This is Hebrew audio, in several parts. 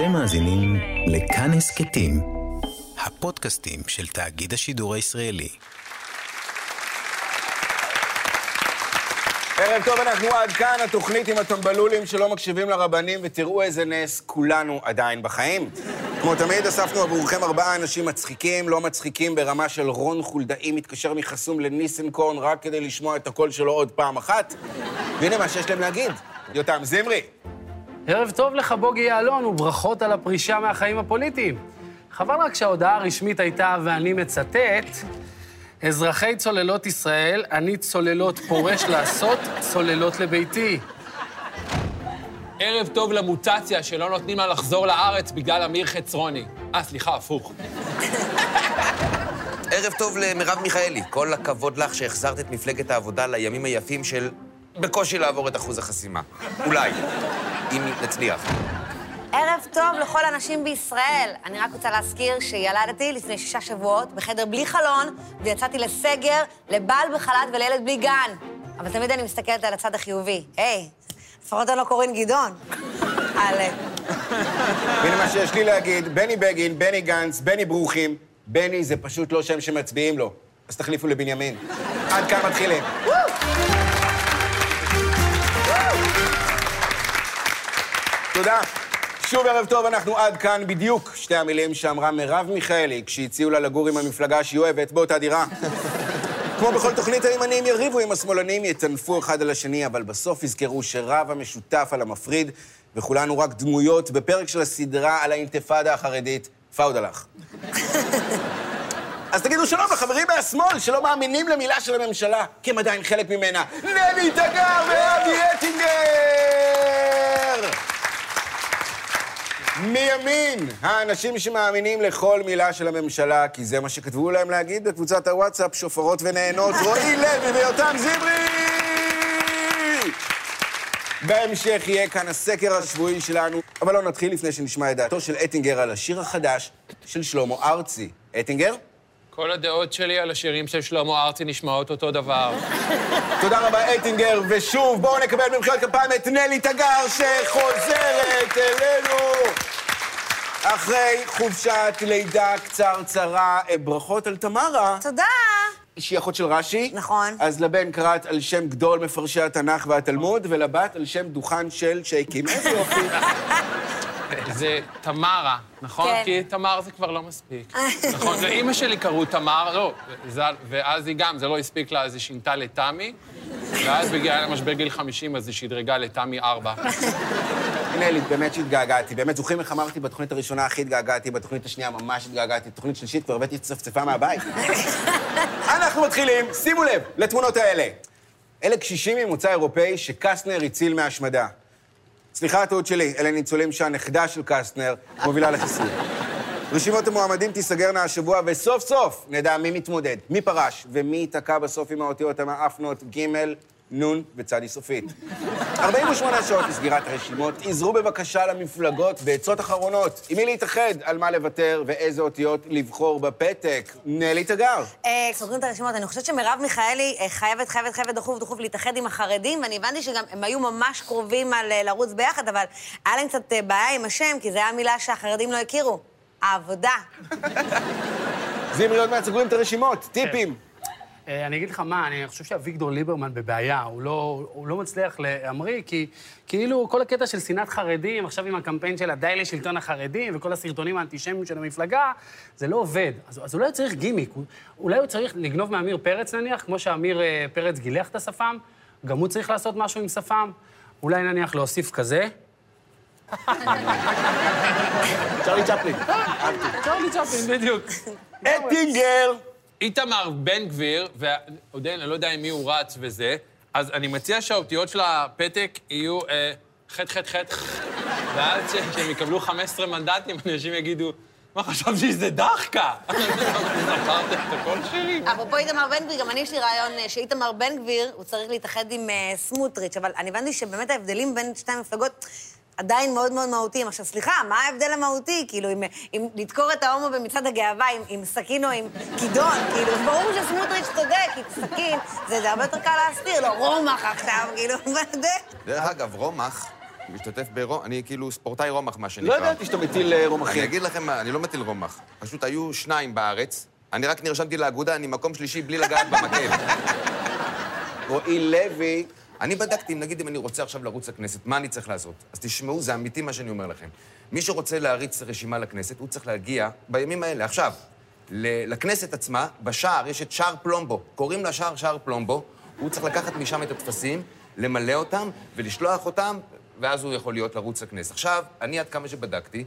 אתם מאזינים לכאן הסכתים, הפודקאסטים של תאגיד השידור הישראלי. ערב טוב, אנחנו עד כאן, התוכנית עם הטמבלולים שלא מקשיבים לרבנים, ותראו איזה נס, כולנו עדיין בחיים. כמו תמיד, אספנו עבורכם ארבעה אנשים מצחיקים, לא מצחיקים, ברמה של רון חולדאי מתקשר מחסום לניסנקורן רק כדי לשמוע את הקול שלו עוד פעם אחת. והנה מה שיש להם להגיד. יותם זמרי. ערב טוב לך, בוגי יעלון, וברכות על הפרישה מהחיים הפוליטיים. חבל רק שההודעה הרשמית הייתה, ואני מצטט, אזרחי צוללות ישראל, אני צוללות פורש לעשות צוללות לביתי. ערב טוב למוטציה שלא נותנים לה לחזור לארץ בגלל אמיר חצרוני. אה, סליחה, הפוך. ערב טוב למרב מיכאלי. כל הכבוד לך שהחזרת את מפלגת העבודה לימים היפים של בקושי לעבור את אחוז החסימה. אולי, אם נצליח. ערב טוב לכל הנשים בישראל. אני רק רוצה להזכיר שילדתי לפני שישה שבועות בחדר בלי חלון, ויצאתי לסגר, לבעל בחל"ת ולילד בלי גן. אבל תמיד אני מסתכלת על הצד החיובי. היי, לפחות אני לא קוראים גדעון. הלאה. והנה מה שיש לי להגיד, בני בגין, בני גנץ, בני ברוכים, בני זה פשוט לא שם שמצביעים לו. אז תחליפו לבנימין. עד כאן מתחילים. תודה. שוב ערב טוב, אנחנו עד כאן בדיוק שתי המילים שאמרה מרב מיכאלי כשהציעו לה לגור עם המפלגה שהיא אוהבת באותה דירה. כמו בכל תוכנית, הימנים יריבו עם השמאלנים, יטנפו אחד על השני, אבל בסוף יזכרו שרב המשותף על המפריד, וכולנו רק דמויות בפרק של הסדרה על האינתיפאדה החרדית, פאודה לך. אז תגידו שלום לחברים מהשמאל שלא מאמינים למילה של הממשלה, כי הם עדיין חלק ממנה. נלי תגר ואבי אטינגר! מימין, האנשים שמאמינים לכל מילה של הממשלה, כי זה מה שכתבו להם להגיד בקבוצת הוואטסאפ, שופרות ונהנות, רועי לוי ויותם זמרי! בהמשך יהיה כאן הסקר השבועי שלנו, אבל לא נתחיל לפני שנשמע את דעתו של אטינגר על השיר החדש של שלמה ארצי. אטינגר? כל הדעות שלי על השירים של שלמה ארצי נשמעות אותו דבר. תודה רבה, אטינגר, ושוב, בואו נקבל במחיאות כפיים את נלי תגר, שחוזרת אלינו. אחרי חופשת לידה קצרצרה, אה, ברכות על תמרה, תודה. שהיא אחות של רש"י. נכון. אז לבן קראת על שם גדול מפרשי התנ"ך והתלמוד, ולבת על שם דוכן של שייקים. איזה יופי. זה תמרה, נכון? כן. כי תמר זה כבר לא מספיק. נכון, לאימא שלי קראו תמר, לא, זה- ואז היא גם, זה לא הספיק לה, אז היא שינתה לתמי, ואז בגלל המשבר גיל 50, אז היא שדרגה לתמי 4. נלי, באמת שהתגעגעתי. באמת, זוכרים איך אמרתי בתוכנית הראשונה הכי התגעגעתי, בתוכנית השנייה ממש התגעגעתי, בתוכנית שלישית כבר הבאתי צפצפה מהבית. אנחנו מתחילים, שימו לב לתמונות האלה. אלה קשישים ממוצא אירופאי שקסטנר הציל מהשמדה. סליחה, הטעות שלי, אלה ניצולים שהנכדה של קסטנר מובילה לחיסול. רשימות המועמדים תיסגרנה השבוע, וסוף סוף נדע מי מתמודד, מי פרש, ומי ייתקע בסוף עם האותיות המאפנות ג', נ' וצדי סופית. 48 שעות לסגירת הרשימות, עזרו בבקשה למפלגות בעצות אחרונות. עם מי להתאחד, על מה לוותר ואיזה אותיות לבחור בפתק. נלי תגר. אה, סוגרים את הרשימות. אני חושבת שמרב מיכאלי אה, חייבת, חייבת, חייבת דחוף, דחוף להתאחד עם החרדים, ואני הבנתי שגם הם היו ממש קרובים על אה, לרוץ ביחד, אבל היה להם קצת בעיה עם השם, כי זו הייתה מילה שהחרדים לא הכירו. העבודה. זמרי, עוד מעט סוגרים את הרשימות. טיפים. אה, אני אגיד לך מה, אני חושב שאביגדור ליברמן בבעיה, הוא לא, הוא לא מצליח להמריא, כי כאילו כל הקטע של שנאת חרדים, עכשיו עם הקמפיין של הדי לשלטון החרדים וכל הסרטונים האנטישמיים של המפלגה, זה לא עובד. אז, אז אולי הוא צריך גימיק, אולי הוא צריך לגנוב מעמיר פרץ נניח, כמו שעמיר אה, פרץ גילח את השפם, גם הוא צריך לעשות משהו עם שפם. אולי נניח להוסיף כזה. צ'רלי צ'פלין. צ'רלי צ'פלין, בדיוק. אטינגר. איתמר בן גביר, ועודן, אני לא יודע עם מי הוא רץ וזה, אז אני מציע שהאותיות של הפתק יהיו אה, ח' ח' ח', ואז ש- שהם יקבלו 15 מנדטים, אנשים יגידו, מה, חשבתי שזה דחקה? זכרתם את הכל שלי? אפרופו איתמר בן גביר, גם אני יש לי רעיון אה, שאיתמר בן גביר, הוא צריך להתאחד עם אה, סמוטריץ', אבל אני הבנתי שבאמת ההבדלים בין שתי המפלגות עדיין מאוד מאוד מהותיים. עכשיו, סליחה, מה ההבדל המהותי? כאילו, אם, אם לדקור את ההומו במצעד הגאווה עם, עם סכין או עם כידון, כאילו, ברור שסמוטריץ' צודק, עם סכין, זה, זה הרבה יותר קל להסתיר, לא רומח עכשיו, כאילו, מה זה? דרך אגב, רומח משתתף ברום... אני כאילו ספורטאי רומח, מה שנקרא. לא ידעתי שאתה מטיל אה, אני רומחים. אגיד לכם מה, אני לא מטיל רומח. פשוט היו שניים בארץ, אני רק נרשמתי לאגודה, אני מקום שלישי בלי לגעת במקל. רועי לוי, אני בדקתי, אם נגיד אם אני רוצה עכשיו לרוץ לכנסת, מה אני צריך לעשות? אז תשמעו, זה אמיתי מה שאני אומר לכם. מי שרוצה להריץ רשימה לכנסת, הוא צריך להגיע בימים האלה, עכשיו, לכנסת עצמה, בשער יש את שער פלומבו. קוראים לשער שער פלומבו, הוא צריך לקחת משם את הטפסים, למלא אותם ולשלוח אותם, ואז הוא יכול להיות לרוץ לכנסת. עכשיו, אני עד כמה שבדקתי,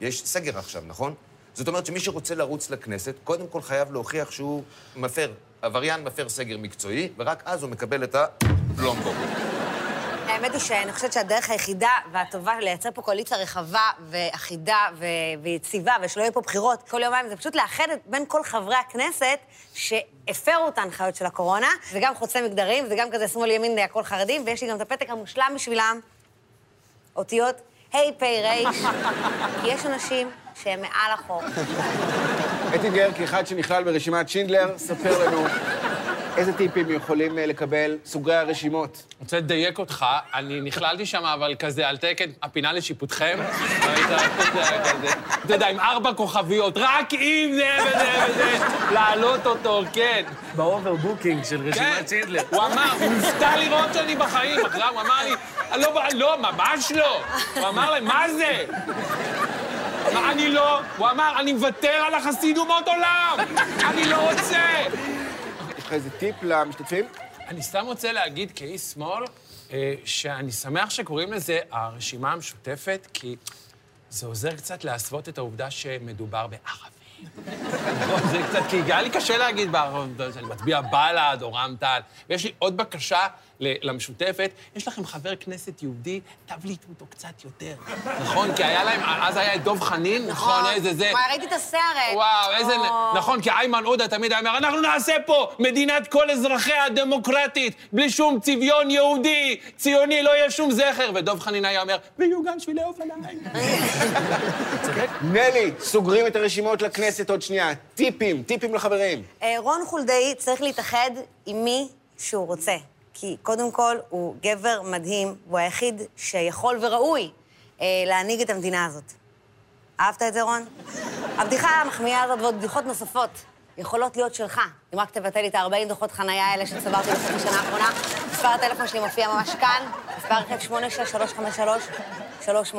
יש סגר עכשיו, נכון? זאת אומרת שמי שרוצה לרוץ לכנסת, קודם כל חייב להוכיח שהוא מפר, עבריין מפר סגר מקצועי, ורק אז הוא מקבל את הפלומבו. האמת היא שאני חושבת שהדרך היחידה והטובה לייצר פה קואליציה רחבה ואחידה ו- ויציבה, ושלא יהיו פה בחירות כל יומיים, זה פשוט לאחד את בין כל חברי הכנסת שהפרו את ההנחיות של הקורונה. זה גם חוצה מגדרים, זה גם כזה שמאל ימין הכל חרדים, ויש לי גם את הפתק המושלם בשבילם, אותיות ה' פ' ר', כי יש אנשים שהם מעל החוק. אטינגר, כאחד שנכלל ברשימת שינדלר, ספר לנו איזה טיפים יכולים אה, לקבל סוגי הרשימות. רוצה לדייק אותך, אני נכללתי שם, אבל כזה על תקן הפינה לשיפוטכם. אתה יודע, עם ארבע כוכביות, רק אם זה וזה וזה, להעלות אותו, כן. ב overbooking של רשימת שינדלר. הוא אמר, הוא הופתע לראות שאני בחיים, אחרי הוא אמר לי, "אני לא, לא, ממש לא. הוא אמר להם, מה זה? אמר, אני לא, הוא אמר, אני מוותר על החסיד אומות עולם! אני לא רוצה! יש לך איזה טיפ למשתתפים? אני סתם רוצה להגיד כאיש שמאל, אה, שאני שמח שקוראים לזה הרשימה המשותפת, כי זה עוזר קצת להסוות את העובדה שמדובר בערבים. נכון, זה קצת, כי היה לי קשה להגיד בערבים, שאני מצביע בל"ד או רע"ם-תע"ל. ויש לי עוד בקשה למשותפת, יש לכם חבר כנסת יהודי, תבליטו אותו קצת יותר. נכון? כי היה להם, אז היה את דב חנין, נכון? איזה זה. וואי, ראיתי את הסרט. וואו, איזה... נכון, כי איימן עודה תמיד היה אומר, אנחנו נעשה פה מדינת כל אזרחיה דמוקרטית, בלי שום צביון יהודי, ציוני, לא יהיה שום זכר. ודב חנין היה אומר, ויהיו גם שבילי אופניים. נלי, סוגרים את הרשימות לכנסת עוד שנייה. טיפים, טיפים לחברים. אה, רון חולדאי צריך להתאחד עם מי שהוא רוצה. כי קודם כל, הוא גבר מדהים, הוא היחיד שיכול וראוי אה, להנהיג את המדינה הזאת. אהבת את זה, רון? הבדיחה המחמיאה הזאת ועוד בדיחות נוספות יכולות להיות שלך, אם רק תבטל לי את ה-40 דוחות חנייה האלה שצברתי בסוף השנה האחרונה. מספר הטלפון שלי מופיע ממש כאן, מספר רכב 86-353-38.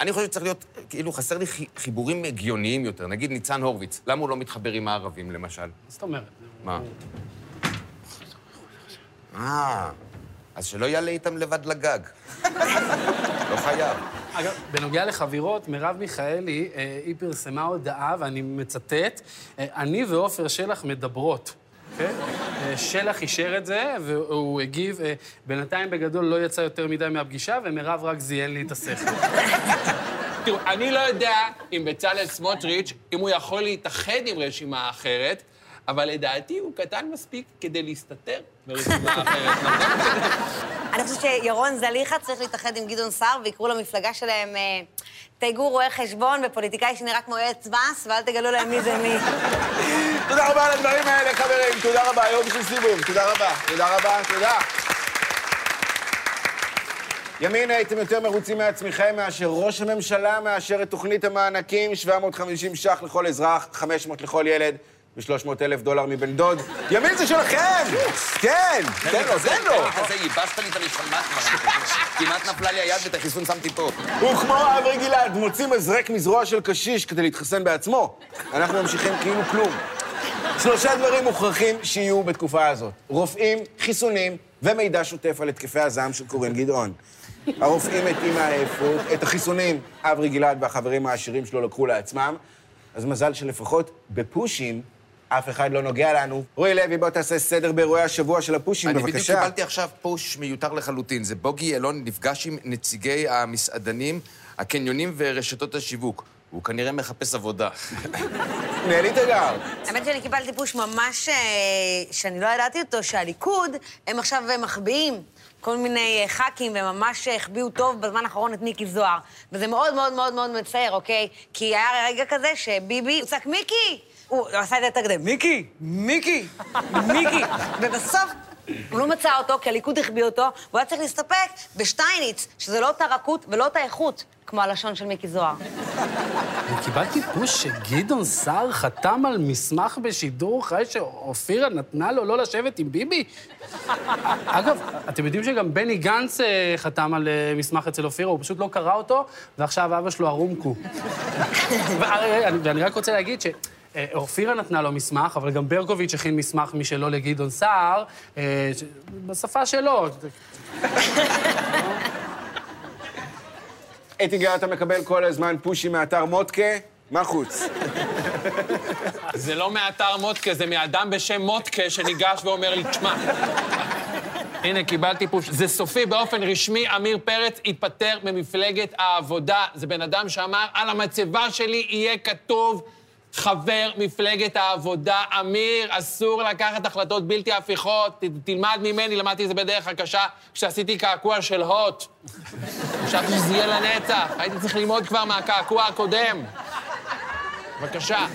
אני חושב שצריך להיות, כאילו, חסר לי חי- חיבורים הגיוניים יותר. נגיד ניצן הורוביץ, למה הוא לא מתחבר עם הערבים, למשל? זאת אומרת. מה? אה, אז שלא יעלה איתם לבד לגג. לא חייב. אגב, בנוגע לחבירות, מרב מיכאלי, אה, היא פרסמה הודעה, ואני מצטט, אה, אני ועופר שלח מדברות. אוקיי? אה, שלח אישר את זה, והוא הגיב, אה, בינתיים בגדול לא יצא יותר מדי מהפגישה, ומרב רק זיין לי את השכל. תראו, אני לא יודע אם בצלאל סמוטריץ', אם הוא יכול להתאחד עם רשימה אחרת, אבל לדעתי הוא קטן מספיק כדי להסתתר ברשימה אחרת. נכון? אני חושבת שירון זליכה צריך להתאחד עם גדעון סער ויקראו למפלגה שלהם אה, תייגו רואי חשבון ופוליטיקאי שנראה כמו יועץ מס, ואל תגלו להם מי זה מי. תודה רבה על הדברים האלה, חברים. תודה רבה, יום של סיבוב. תודה רבה. תודה רבה, תודה. ימין, הייתם יותר מרוצים מעצמכם מאשר ראש הממשלה מאשר את תוכנית המענקים, 750 ש"ח לכל אזרח, 500 לכל ילד ו-300 אלף דולר מבן דוד. ימין זה שלכם! כן, תן לו, תן לו. כזה, ייבשת לי את הנשמה כבר. כמעט נפלה לי היד ואת החיסון שמתי פה. הוא כמו אברי גלעד, מוציא מזרק מזרוע של קשיש כדי להתחסן בעצמו. אנחנו ממשיכים כאילו כלום. שלושה דברים מוכרחים שיהיו בתקופה הזאת. רופאים, חיסונים ומידע שוטף על התקפי הזעם של קורין גדעון. הרופאים מתים מהעייפות, את החיסונים אברי גלעד והחברים העשירים שלו לקחו לעצמם, אז מזל שלפחות בפושים אף אחד לא נוגע לנו. רועי לוי, בוא תעשה סדר באירועי השבוע של הפושים, אני בבקשה. בדיוק קיבלתי עכשיו פוש מיותר לחלוטין. זה בוגי יעלון נפגש עם נציגי המסעדנים, הקניונים ורשתות השיווק. הוא כנראה מחפש עבודה. נהלי תגר. האמת שאני קיבלתי פוש ממש, אה, שאני לא ידעתי אותו, שהליכוד, הם עכשיו מחביאים כל מיני אה, ח"כים, והם ממש אה, החביאו טוב בזמן האחרון את מיקי זוהר. וזה מאוד מאוד מאוד מאוד מצער, אוקיי? כי היה רגע כזה שביבי, הוא צעק, מיקי! הוא עשה את זה יותר כדי, מיקי! מיקי! מיקי! ובסוף הוא לא מצא אותו, כי הליכוד החביא אותו, והוא היה צריך להסתפק בשטייניץ, שזה לא אותה רכות ולא אותה איכות, כמו הלשון של מיקי זוהר. קיבלתי פוש שגדעון סער חתם על מסמך בשידור חי שאופירה נתנה לו לא לשבת עם ביבי? אגב, אתם יודעים שגם בני גנץ אה, חתם על אה, מסמך אצל אופירה, הוא פשוט לא קרא אותו, ועכשיו אבא שלו ערומקו. ואני רק רוצה להגיד ש... אה, אופירה נתנה לו מסמך, אבל גם ברקוביץ' הכין מסמך משלו לגדעון סער, אה, בשפה שלו. אטינגר, אתה מקבל כל הזמן פושים מאתר מודקה? מה חוץ? זה לא מאתר מודקה, זה מאדם בשם מודקה שניגש ואומר לי, תשמע, הנה, קיבלתי פוש. זה סופי, באופן רשמי, עמיר פרץ התפטר ממפלגת העבודה. זה בן אדם שאמר, על המצבה שלי יהיה כתוב חבר מפלגת העבודה. אמיר, אסור לקחת החלטות בלתי הפיכות. ת, תלמד ממני, למדתי את זה בדרך הקשה כשעשיתי קעקוע של הוט. חשבתי שזה יהיה לנצח. הייתי צריך ללמוד כבר מהקעקוע הקודם. בבקשה.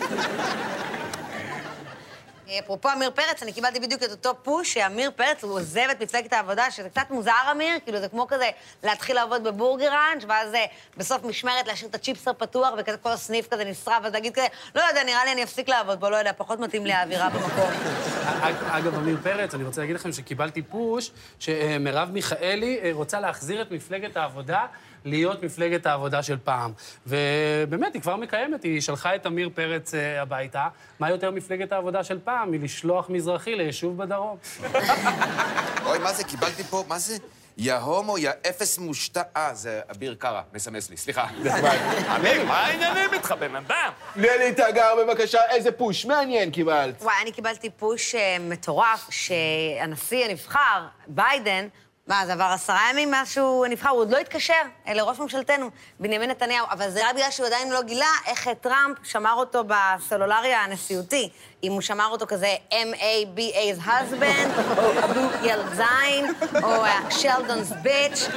אפרופו עמיר פרץ, אני קיבלתי בדיוק את אותו פוש שעמיר פרץ, הוא עוזב את מפלגת העבודה, שזה קצת מוזר, אמיר, כאילו זה כמו כזה להתחיל לעבוד בבורגראנץ', ואז אה, בסוף משמרת להשאיר את הצ'יפסר פתוח, וכזה כל הסניף כזה נשרף, ואז להגיד כזה, לא יודע, נראה לי אני אפסיק לעבוד בו, לא יודע, פחות מתאים לי האווירה במקום. אג- אגב, עמיר פרץ, אני רוצה להגיד לכם שקיבלתי פוש שמרב מיכאלי אה, רוצה להחזיר את מפלגת העבודה להיות מפלגת העבודה של פעם. ובאמת, היא כבר מקיימת, היא שלחה את עמיר פרץ אה, הביתה. מה יותר מפלגת העבודה של פעם מלשלוח מזרחי ליישוב בדרום? אוי, מה זה? קיבלתי פה, מה זה? יא הומו, יא אפס מושתע... אה, זה אביר קארה, מסמס לי, סליחה. אמיר, מה העניינים איתך, בן אדם? נלי תגר, בבקשה, איזה פוש מעניין קיבלת. וואי, אני קיבלתי פוש אה, מטורף, שהנשיא הנבחר, ביידן, מה, זה עבר עשרה ימים מאז שהוא נבחר, הוא עוד לא התקשר אה, לראש ממשלתנו, בנימין נתניהו, אבל זה רק בגלל שהוא עדיין לא גילה איך אה, טראמפ שמר אותו בסלולרי הנשיאותי. אם הוא שמר אותו כזה M-A-B-A's husband, או אבו ילד זין, או שלדונ's bitch.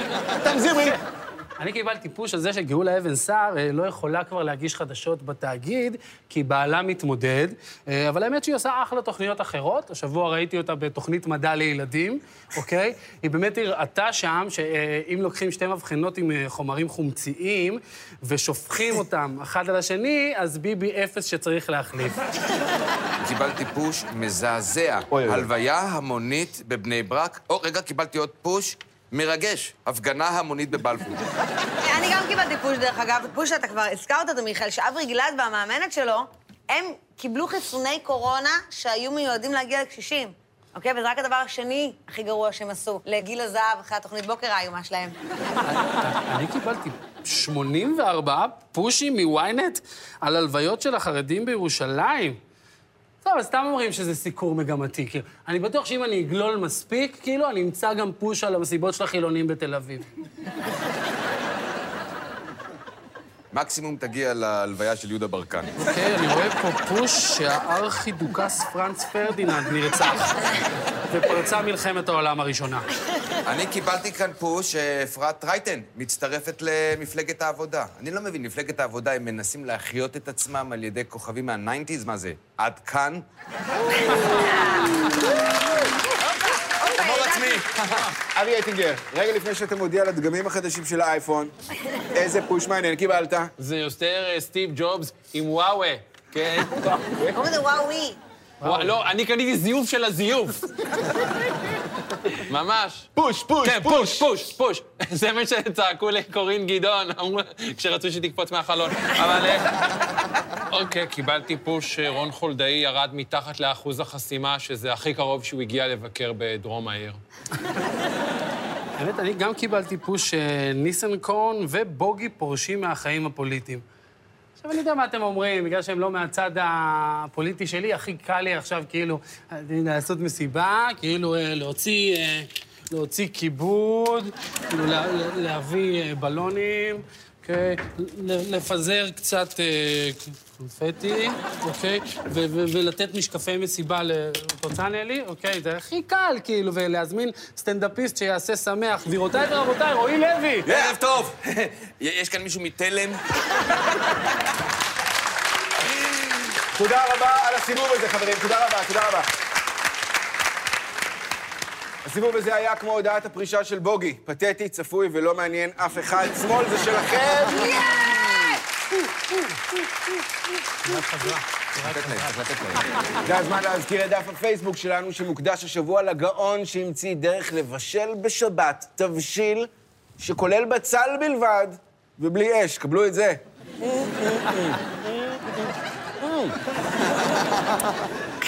תמזירי. אני קיבלתי פוש על זה שגאולה אבן סער אה, לא יכולה כבר להגיש חדשות בתאגיד, כי בעלה מתמודד, אה, אבל האמת שהיא עושה אחלה תוכניות אחרות. השבוע ראיתי אותה בתוכנית מדע לילדים, אוקיי? היא באמת הראתה שם שאם לוקחים שתי מבחנות עם אה, חומרים חומציים ושופכים אותם אחד על השני, אז ביבי אפס שצריך להחליף. קיבלתי פוש מזעזע. הלוויה המונית בבני ברק. או, רגע, קיבלתי עוד פוש מרגש. הפגנה המונית בבלפור. אני גם קיבלתי פוש, דרך אגב, פוש שאתה כבר הזכרת אותו, מיכאל, שאברי גלעד והמאמנת שלו, הם קיבלו חיסוני קורונה שהיו מיועדים להגיע לקשישים. אוקיי? וזה רק הדבר השני הכי גרוע שהם עשו, לגיל הזהב, אחרי התוכנית בוקר האיומה שלהם. אני קיבלתי 84 פושים מוויינט על הלוויות של החרדים בירושלים. טוב, אז סתם אומרים שזה סיקור מגמתי. כאילו, אני בטוח שאם אני אגלול מספיק, כאילו, אני אמצא גם פוש על המסיבות של החילונים בתל אביב. מקסימום תגיע להלוויה של יהודה ברקן. אוקיי, אני רואה פה push שהארכידוכס פרנץ פרדיננד נרצח, ופרצה מלחמת העולם הראשונה. אני קיבלתי כאן push שאפרת רייטן מצטרפת למפלגת העבודה. אני לא מבין, מפלגת העבודה, הם מנסים להחיות את עצמם על ידי כוכבים מה nineties? מה זה, עד כאן? הומור עצמי. אבי אטינגר, רגע לפני שאתה מודיע על הדגמים החדשים של האייפון, איזה פוש מעניין קיבלת? זה יותר אה, סטיב ג'ובס עם וואווה, כן? קוראים לזה וואוי. ווא- לא, אני קניתי זיוף של הזיוף. ממש. פוש, פוש, כן, פוש, פוש, פוש. זה מה שצעקו לקורין גדעון, אמרו, כשרצו שתקפוץ מהחלון. אבל... אה, אוקיי, קיבלתי פוש שרון חולדאי ירד מתחת לאחוז החסימה, שזה הכי קרוב שהוא הגיע לבקר בדרום העיר. האמת, אני גם קיבלתי פוש שניסנקורן ובוגי פורשים מהחיים הפוליטיים. עכשיו, אני יודע מה אתם אומרים, בגלל שהם לא מהצד הפוליטי שלי, הכי קל לי עכשיו, כאילו, לעשות מסיבה, כאילו, אה, להוציא, אה, להוציא כיבוד, כאילו, לה- לה- להביא אה, בלונים, אוקיי? לפזר קצת אה, קונפטי, אוקיי? ולתת משקפי מסיבה ל... את רוצה, נלי? אוקיי? זה הכי קל, כאילו, ולהזמין סטנדאפיסט שיעשה שמח. גבירותיי ורבותיי, רועי לוי! ערב טוב. יש כאן מישהו מתלם? תודה רבה על הסיבוב הזה, חברים, תודה רבה, תודה רבה. הסיבוב הזה היה כמו הודעת הפרישה של בוגי, פתטי, צפוי ולא מעניין אף אחד. שמאל זה שלכם! זה הזמן להזכיר את דף הפייסבוק שלנו, שמוקדש השבוע לגאון שהמציא דרך לבשל בשבת תבשיל שכולל בצל בלבד ובלי אש. קבלו את זה.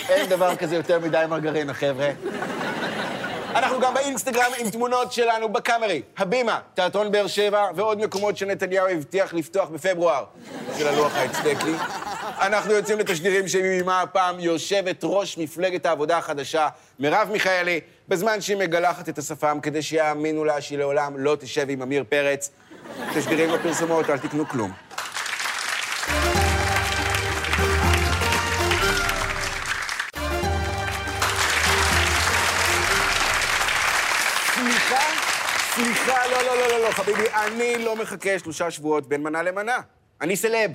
אין דבר כזה יותר מדי מרגרינה, חבר'ה. אנחנו גם באינסטגרם עם תמונות שלנו בקאמרי, הבימה, תיאטרון באר שבע ועוד מקומות שנתניהו הבטיח לפתוח בפברואר של הלוח האצטקי. אנחנו יוצאים לתשדירים שעימה הפעם יושבת ראש מפלגת העבודה החדשה, מרב מיכאלי, בזמן שהיא מגלחת את השפם כדי שיאמינו לה שהיא לעולם לא תשב עם עמיר פרץ. תשדירים בפרסומות, אל תקנו כלום. לא, לא, לא, חביבי, אני לא מחכה שלושה שבועות בין מנה למנה. אני סלב.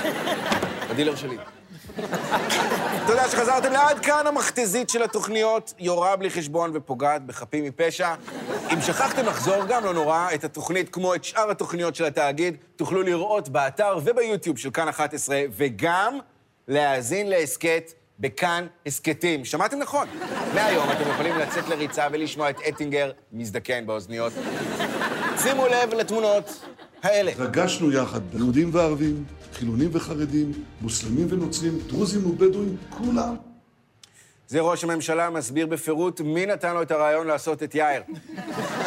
הדילר שלי. תודה שחזרתם לעד כאן המכתזית של התוכניות, יורה בלי חשבון ופוגעת בחפים מפשע. אם שכחתם לחזור, גם לא נורא, את התוכנית, כמו את שאר התוכניות של התאגיד, תוכלו לראות באתר וביוטיוב של כאן 11, וגם להאזין להסכת בכאן הסכתים. שמעתם נכון? מהיום אתם יכולים לצאת לריצה ולשמוע את אטינגר מזדקן באוזניות. שימו לב לתמונות האלה. התרגשנו יחד, יהודים וערבים, חילונים וחרדים, מוסלמים ונוצרים, דרוזים ובדואים, כולם. זה ראש הממשלה מסביר בפירוט מי נתן לו את הרעיון לעשות את יאיר.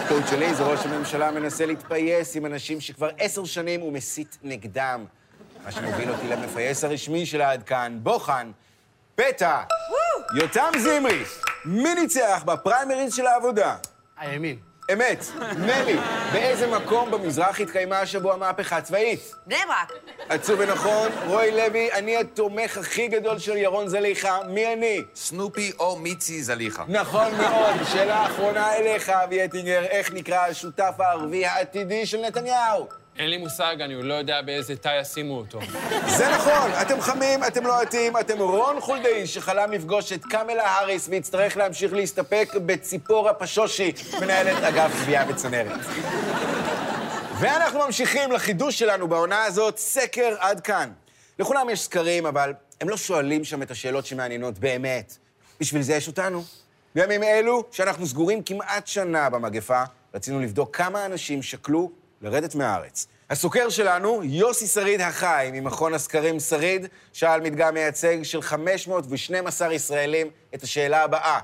טעות שלי זה ראש הממשלה מנסה להתפייס עם אנשים שכבר עשר שנים הוא מסית נגדם. מה שמוביל אותי למפייס הרשמי של עד כאן, בוחן, פתע, יותם זמרי. מי ניצח בפריימריז של העבודה? הימין. אמת, נלי, באיזה מקום במזרח התקיימה השבוע מהפכה צבאית? בני ברק. עצוב ונכון, רוי לוי, אני התומך הכי גדול של ירון זליכה, מי אני? סנופי או מיצי זליכה. נכון מאוד. שאלה אחרונה אליך, אבי אטינגר, איך נקרא השותף הערבי העתידי של נתניהו? אין לי מושג, אני לא יודע באיזה תא ישימו אותו. זה נכון, אתם חמים, אתם לוהטים, אתם רון חולדאי שחלם לפגוש את קמלה האריס ויצטרך להמשיך להסתפק בציפורה פשושי, מנהלת אגף גבייה בצנרת. ואנחנו ממשיכים לחידוש שלנו בעונה הזאת, סקר עד כאן. לכולם יש סקרים, אבל הם לא שואלים שם את השאלות שמעניינות באמת. בשביל זה יש אותנו. בימים אלו, שאנחנו סגורים כמעט שנה במגפה, רצינו לבדוק כמה אנשים שקלו לרדת מהארץ. הסוקר שלנו, יוסי שריד החי, ממכון הסקרים שריד, שאל מדגם מייצג של 512 ישראלים את השאלה הבאה: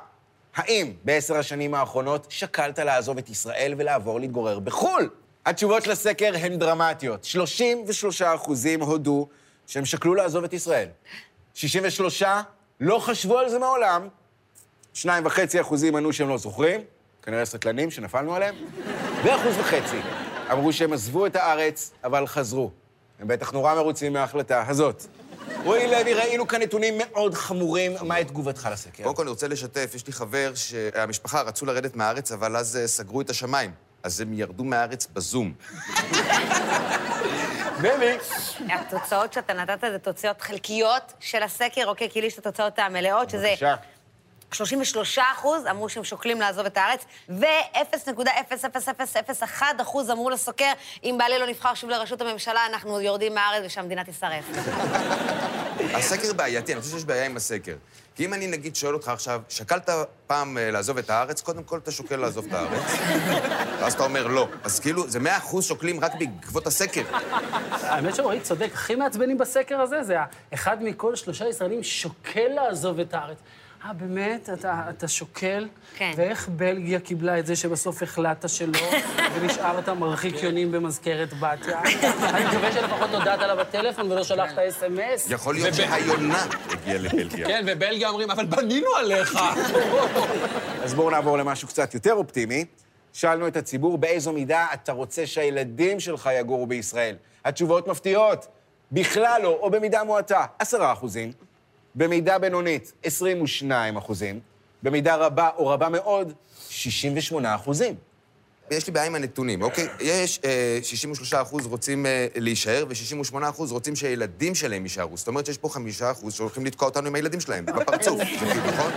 האם בעשר השנים האחרונות שקלת לעזוב את ישראל ולעבור להתגורר בחו"ל? התשובות של הסקר הן דרמטיות. 33 אחוזים הודו שהם שקלו לעזוב את ישראל. 63 לא חשבו על זה מעולם. 2.5 אחוזים ענו שהם לא זוכרים, כנראה סטלנים שנפלנו עליהם, ואחוז וחצי אמרו שהם עזבו את הארץ, אבל חזרו. הם בטח נורא מרוצים מההחלטה הזאת. רועי לוי, ראינו כאן נתונים מאוד חמורים. מהי תגובתך לסקר? קודם כל אני רוצה לשתף, יש לי חבר שהמשפחה רצו לרדת מהארץ, אבל אז אה, סגרו את השמיים. אז הם ירדו מהארץ בזום. בני. התוצאות שאתה נתת זה תוצאות חלקיות של הסקר, אוקיי? כי לי יש את התוצאות המלאות, שזה... בבקשה. 33 אחוז אמרו שהם שוקלים לעזוב את הארץ, ו-0.0001 אחוז אמרו לסוקר, אם בעלי לא נבחר שוב לראשות הממשלה, אנחנו יורדים מהארץ ושהמדינה תישרף. הסקר בעייתי, אני חושב שיש בעיה עם הסקר. כי אם אני נגיד שואל אותך עכשיו, שקלת פעם אה, לעזוב את הארץ? קודם כל אתה שוקל לעזוב את הארץ. ואז אתה אומר לא. אז כאילו, זה 100 אחוז שוקלים רק בעקבות הסקר. האמת שרועי צודק, הכי מעצבנים בסקר הזה זה אחד מכל שלושה ישראלים שוקל לעזוב את הארץ. אה, באמת? אתה, אתה שוקל? כן. ואיך בלגיה קיבלה את זה שבסוף החלטת שלא, ונשארת מרחיק יונים במזכרת בתיה? אני מקווה שלפחות הודעת לה בטלפון ולא שלחת אס.אם.אס. יכול להיות שהיונה הגיעה לבלגיה. כן, ובלגיה אומרים, אבל בנינו עליך. אז בואו נעבור למשהו קצת יותר אופטימי. שאלנו את הציבור באיזו מידה אתה רוצה שהילדים שלך יגורו בישראל. התשובות מפתיעות. בכלל לא, או במידה מועטה, 10 אחוזים. במידה בינונית, 22 אחוזים. במידה רבה או רבה מאוד, 68 אחוזים. יש לי בעיה עם הנתונים, אוקיי? יש אה, 63 אחוז רוצים אה, להישאר, ו-68 אחוז רוצים שהילדים שלהם יישארו. זאת אומרת שיש פה 5 אחוז שהולכים לתקוע אותנו עם הילדים שלהם, בפרצוף. זה כאילו, נכון?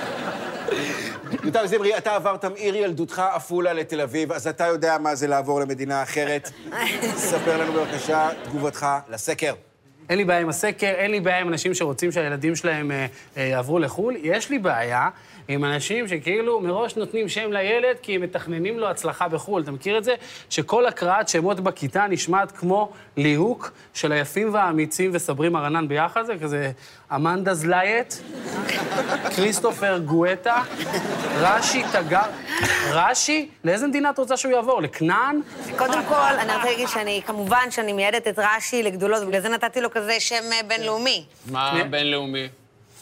יותם זמרי, אתה עברת מעיר ילדותך עפולה לתל אביב, אז אתה יודע מה זה לעבור למדינה אחרת. ספר לנו בבקשה תגובתך לסקר. אין לי בעיה עם הסקר, אין לי בעיה עם אנשים שרוצים שהילדים שלהם אה, אה, יעברו לחו"ל. יש לי בעיה עם אנשים שכאילו מראש נותנים שם לילד כי הם מתכננים לו הצלחה בחו"ל. אתה מכיר את זה? שכל הקראת שמות בכיתה נשמעת כמו ליהוק של היפים והאמיצים וסברי מרנן ביחד, זה כזה אמנדה זלייט, כריסטופר גואטה, רש"י תגר... רש"י? לאיזה מדינה את רוצה שהוא יעבור? לכנען? קודם כל, אני רוצה להגיד שאני, כמובן שאני מייעדת את רש"י לגדולות, ובגלל זה נתתי לו כזה שם אה, בינלאומי. מה בינלאומי?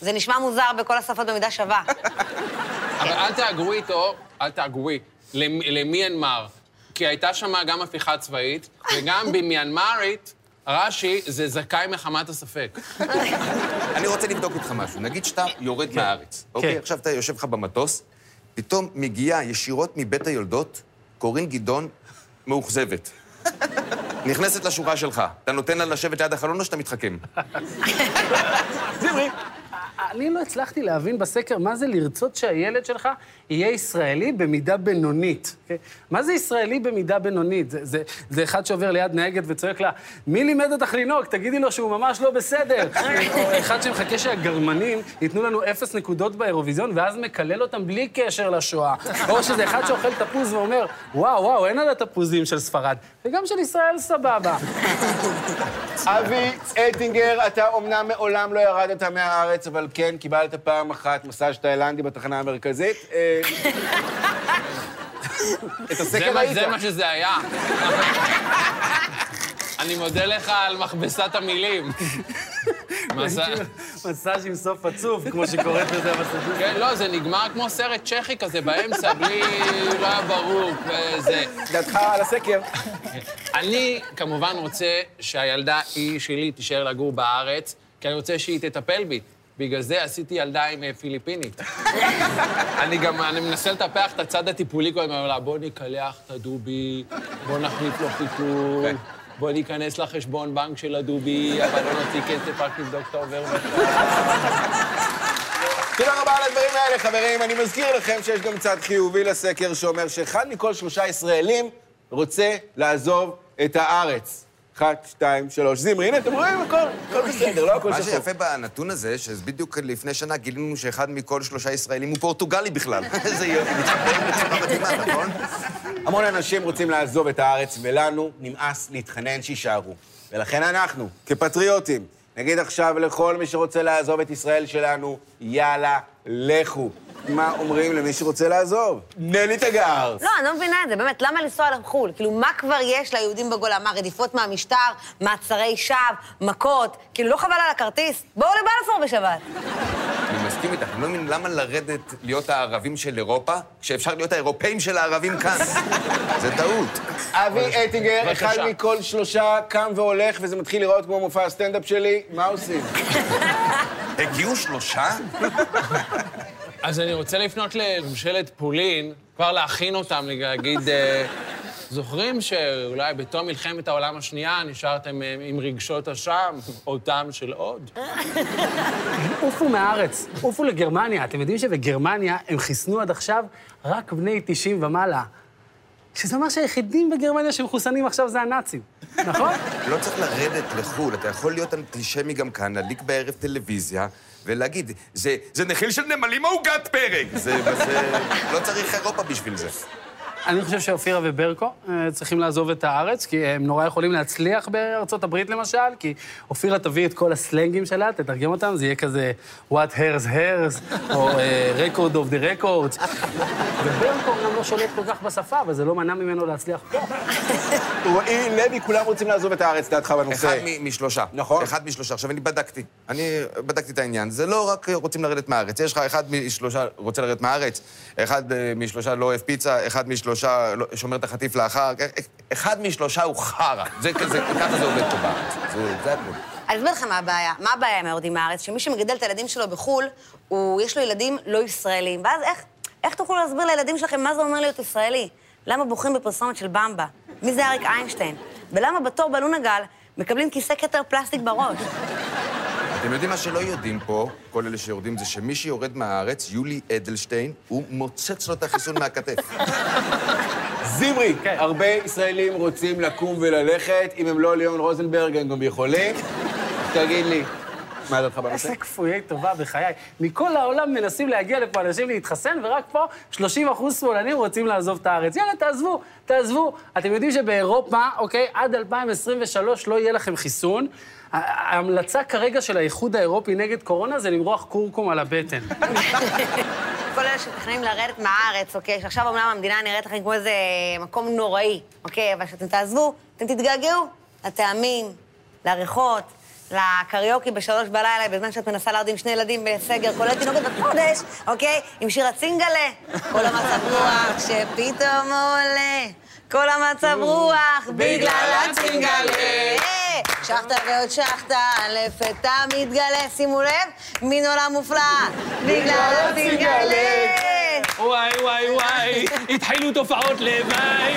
זה נשמע מוזר בכל השפות במידה שווה. אבל אל תהגרו איתו, אל תהגרו למ- למיינמר. כי הייתה שם גם הפיכה צבאית, וגם במיינמרית, רש"י זה זכאי מחמת הספק. אני רוצה לבדוק איתך משהו. נגיד שאתה יורד מהארץ, אוקיי? עכשיו אתה יושב לך במטוס, פתאום מגיעה ישירות מבית היולדות קורין גדעון מאוכזבת. נכנסת לשורה שלך, אתה נותן לה לשבת ליד החלון או שאתה מתחכם? זמרי, אני לא הצלחתי להבין בסקר מה זה לרצות שהילד שלך יהיה ישראלי במידה בינונית. אוקיי? מה זה ישראלי במידה בינונית? זה, זה, זה אחד שעובר ליד נהגת וצועק לה, מי לימד אותך לנהוג? תגידי לו שהוא ממש לא בסדר. או אחד שמחכה שהגרמנים ייתנו לנו אפס נקודות באירוויזיון, ואז מקלל אותם בלי קשר לשואה. או שזה אחד שאוכל תפוז ואומר, וואו, וואו, אין על התפוזים של ספרד. וגם של ישראל סבבה. אבי אטינגר, אתה אומנם מעולם לא ירדת מהארץ, אבל כן קיבלת פעם אחת מסאז' תאילנדי בתחנה המרכזית. אה, את זה הסקר מה- ראית. זה מה שזה היה. אני מודה לך על מכבסת המילים. מסאז' עם סוף עצוב, כמו שקוראת לזה המסאז'יסט. כן, לא, זה נגמר כמו סרט צ'כי כזה באמצע, בלי... לא היה ברור, וזה. דעתך על הסקר. אני כמובן רוצה שהילדה היא שלי תישאר לגור בארץ, כי אני רוצה שהיא תטפל בי. בגלל זה עשיתי ילדה עם אה, פיליפינית. אני גם, אני מנסה לטפח את הצד הטיפולי כל הזמן, לה, בוא נקלח את הדובי, בוא נחליף לו חיתול, בוא ניכנס לחשבון בנק של הדובי, אבל לא נוציא כסף, רק נבדוק את העובר. תודה רבה על הדברים האלה, חברים. אני מזכיר לכם שיש גם צד חיובי לסקר שאומר שאחד מכל שלושה ישראלים רוצה לעזוב את הארץ. אחת, שתיים, שלוש. זמרי, הנה, אתם רואים, הכל, הכל בסדר, לא הכל מה שחור. שיפה בנתון הזה, שבדיוק לפני שנה גילינו שאחד מכל שלושה ישראלים הוא פורטוגלי בכלל. זה מתחבר בצורה מדהימה, נכון? המון אנשים רוצים לעזוב את הארץ, ולנו נמאס להתחנן שיישארו. ולכן אנחנו, כפטריוטים, נגיד עכשיו לכל מי שרוצה לעזוב את ישראל שלנו, יאללה, לכו. מה אומרים למי שרוצה לעזוב? נלי תגר. לא, אני לא מבינה את זה, באמת, למה לנסוע לחו"ל? כאילו, מה כבר יש ליהודים בגולה? מה, רדיפות מהמשטר, מעצרי שווא, מכות? כאילו, לא חבל על הכרטיס? בואו לבלפור בשבת. מסכים איתך, אני לא מבין למה לרדת להיות הערבים של אירופה, כשאפשר להיות האירופאים של הערבים כאן. זה טעות. אבי אטינגר, אחד. מכל שלושה קם והולך, וזה מתחיל לראות כמו מופע הסטנדאפ שלי, מה עושים? הגיעו שלושה? אז אני רוצה לפנות לממשלת פולין, כבר להכין אותם, להגיד, אה, זוכרים שאולי בתום מלחמת העולם השנייה נשארתם אה, עם רגשות אשם, או טעם של עוד? עופו מהארץ, עופו לגרמניה. אתם יודעים שבגרמניה הם חיסנו עד עכשיו רק בני 90 ומעלה. שזה אומר שהיחידים בגרמניה שמחוסנים עכשיו זה הנאצים, נכון? לא צריך לרדת לחו"ל, אתה יכול להיות אנטישמי גם כאן, להדליק בערב טלוויזיה ולהגיד, זה, זה נחיל של נמלים או עוגת פרק? זה, זה... לא צריך אירופה בשביל זה. אני חושב שאופירה וברקו אה, צריכים לעזוב את הארץ, כי הם נורא יכולים להצליח בארצות הברית למשל, כי אופירה תביא את כל הסלנגים שלה, תתרגם אותם, זה יהיה כזה What hairs hairs, או אה, Record of the records. וברקו אומנם לא שולט כל כך בשפה, אבל זה לא מנע ממנו להצליח פה. רועי לוי, כולם רוצים לעזוב את הארץ, דעתך בנושא. אחד משלושה. נכון. אחד משלושה. עכשיו, אני בדקתי. אני בדקתי את העניין. זה לא רק רוצים לרדת מהארץ. יש לך אחד משלושה רוצה לרדת מהארץ, אחד אה, משלושה לא אוהב פיצה, אחד משלושה לא- שומר את החטיף לאחר. אחד משלושה הוא חרא. זה כזה, ככה זה עובד פה בארץ. זה הכול. אני אסביר לכם מה הבעיה. מה הבעיה עם היורדים מהארץ? שמי שמגדל את הילדים שלו בחו"ל, הוא, יש לו ילדים לא ישראלים. ואז איך, איך תוכלו להסביר לילדים שלכם מה זה אומר להיות ישראלי? למה בוחרים בפרסומת של במבה? מי זה אריק איינשטיין? ולמה בתור בלונה גל מקבלים כיסא כתר פלסטיק בראש? אתם יודעים מה שלא יודעים פה, כל אלה שיורדים, זה שמי שיורד מהארץ, יולי אדלשטיין, הוא מוצץ לו את החיסון מהכתף. זמרי, כן. הרבה ישראלים רוצים לקום וללכת, אם הם לא ליאון רוזנברג, הם גם יכולים. תגיד לי, מה דעתך בנושא? איזה כפויי טובה בחיי. מכל העולם מנסים להגיע לפה אנשים להתחסן, ורק פה 30 אחוז שמאלנים רוצים לעזוב את הארץ. יאללה, תעזבו, תעזבו. אתם יודעים שבאירופה, אוקיי, עד 2023 לא יהיה לכם חיסון. ההמלצה כרגע של האיחוד האירופי נגד קורונה זה למרוח כורכום על הבטן. כל אלה שמתכננים לרדת מהארץ, אוקיי? שעכשיו אומנם המדינה נראית לכם כמו איזה מקום נוראי, אוקיי? אבל כשאתם תעזבו, אתם תתגעגעו לטעמים, לריחות, לקריוקי בשלוש בלילה, בזמן שאת מנסה להרדים שני ילדים בסגר, כולל תינוקת בת חודש, אוקיי? עם שיר הצינגלה. כל המצב רוח שפתאום עולה, כל המצב רוח בגלל הצינגלה. שחטה ועוד שחטה, לפתע מתגלה, שימו לב, מין עולם מופלא, בגלל הצינגלה. וואי, וואי, וואי, התחילו תופעות לוואי.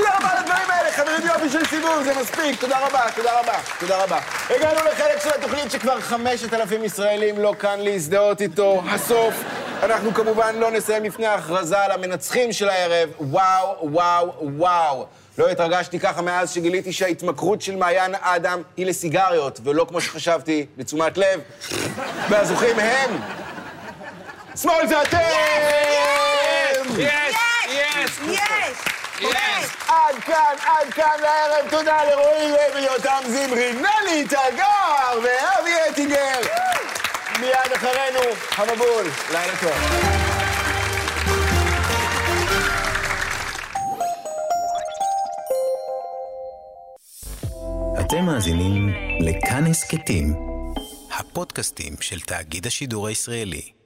תודה רבה על הדברים האלה, חברים יופי של סיבוב, זה מספיק, תודה רבה, תודה רבה, תודה רבה. הגענו לחלק של התוכנית שכבר 5,000 ישראלים לא כאן להזדהות איתו, הסוף. אנחנו כמובן לא נסיים לפני ההכרזה על המנצחים של הערב. וואו, וואו, וואו. לא התרגשתי ככה מאז שגיליתי שההתמכרות של מעיין אדם היא לסיגריות, ולא כמו שחשבתי, לתשומת לב. והזוכים הם... שמאל זה אתם! יס, יס, יש! יס. עד כאן, עד כאן לערב. תודה לרועי לוי, יותם זמרי, נלי תגר ואבי אטינגר. מיד אחרינו, המבול. לילה טוב. אתם מאזינים לכאן הסכתים, הפודקאסטים של תאגיד השידור הישראלי.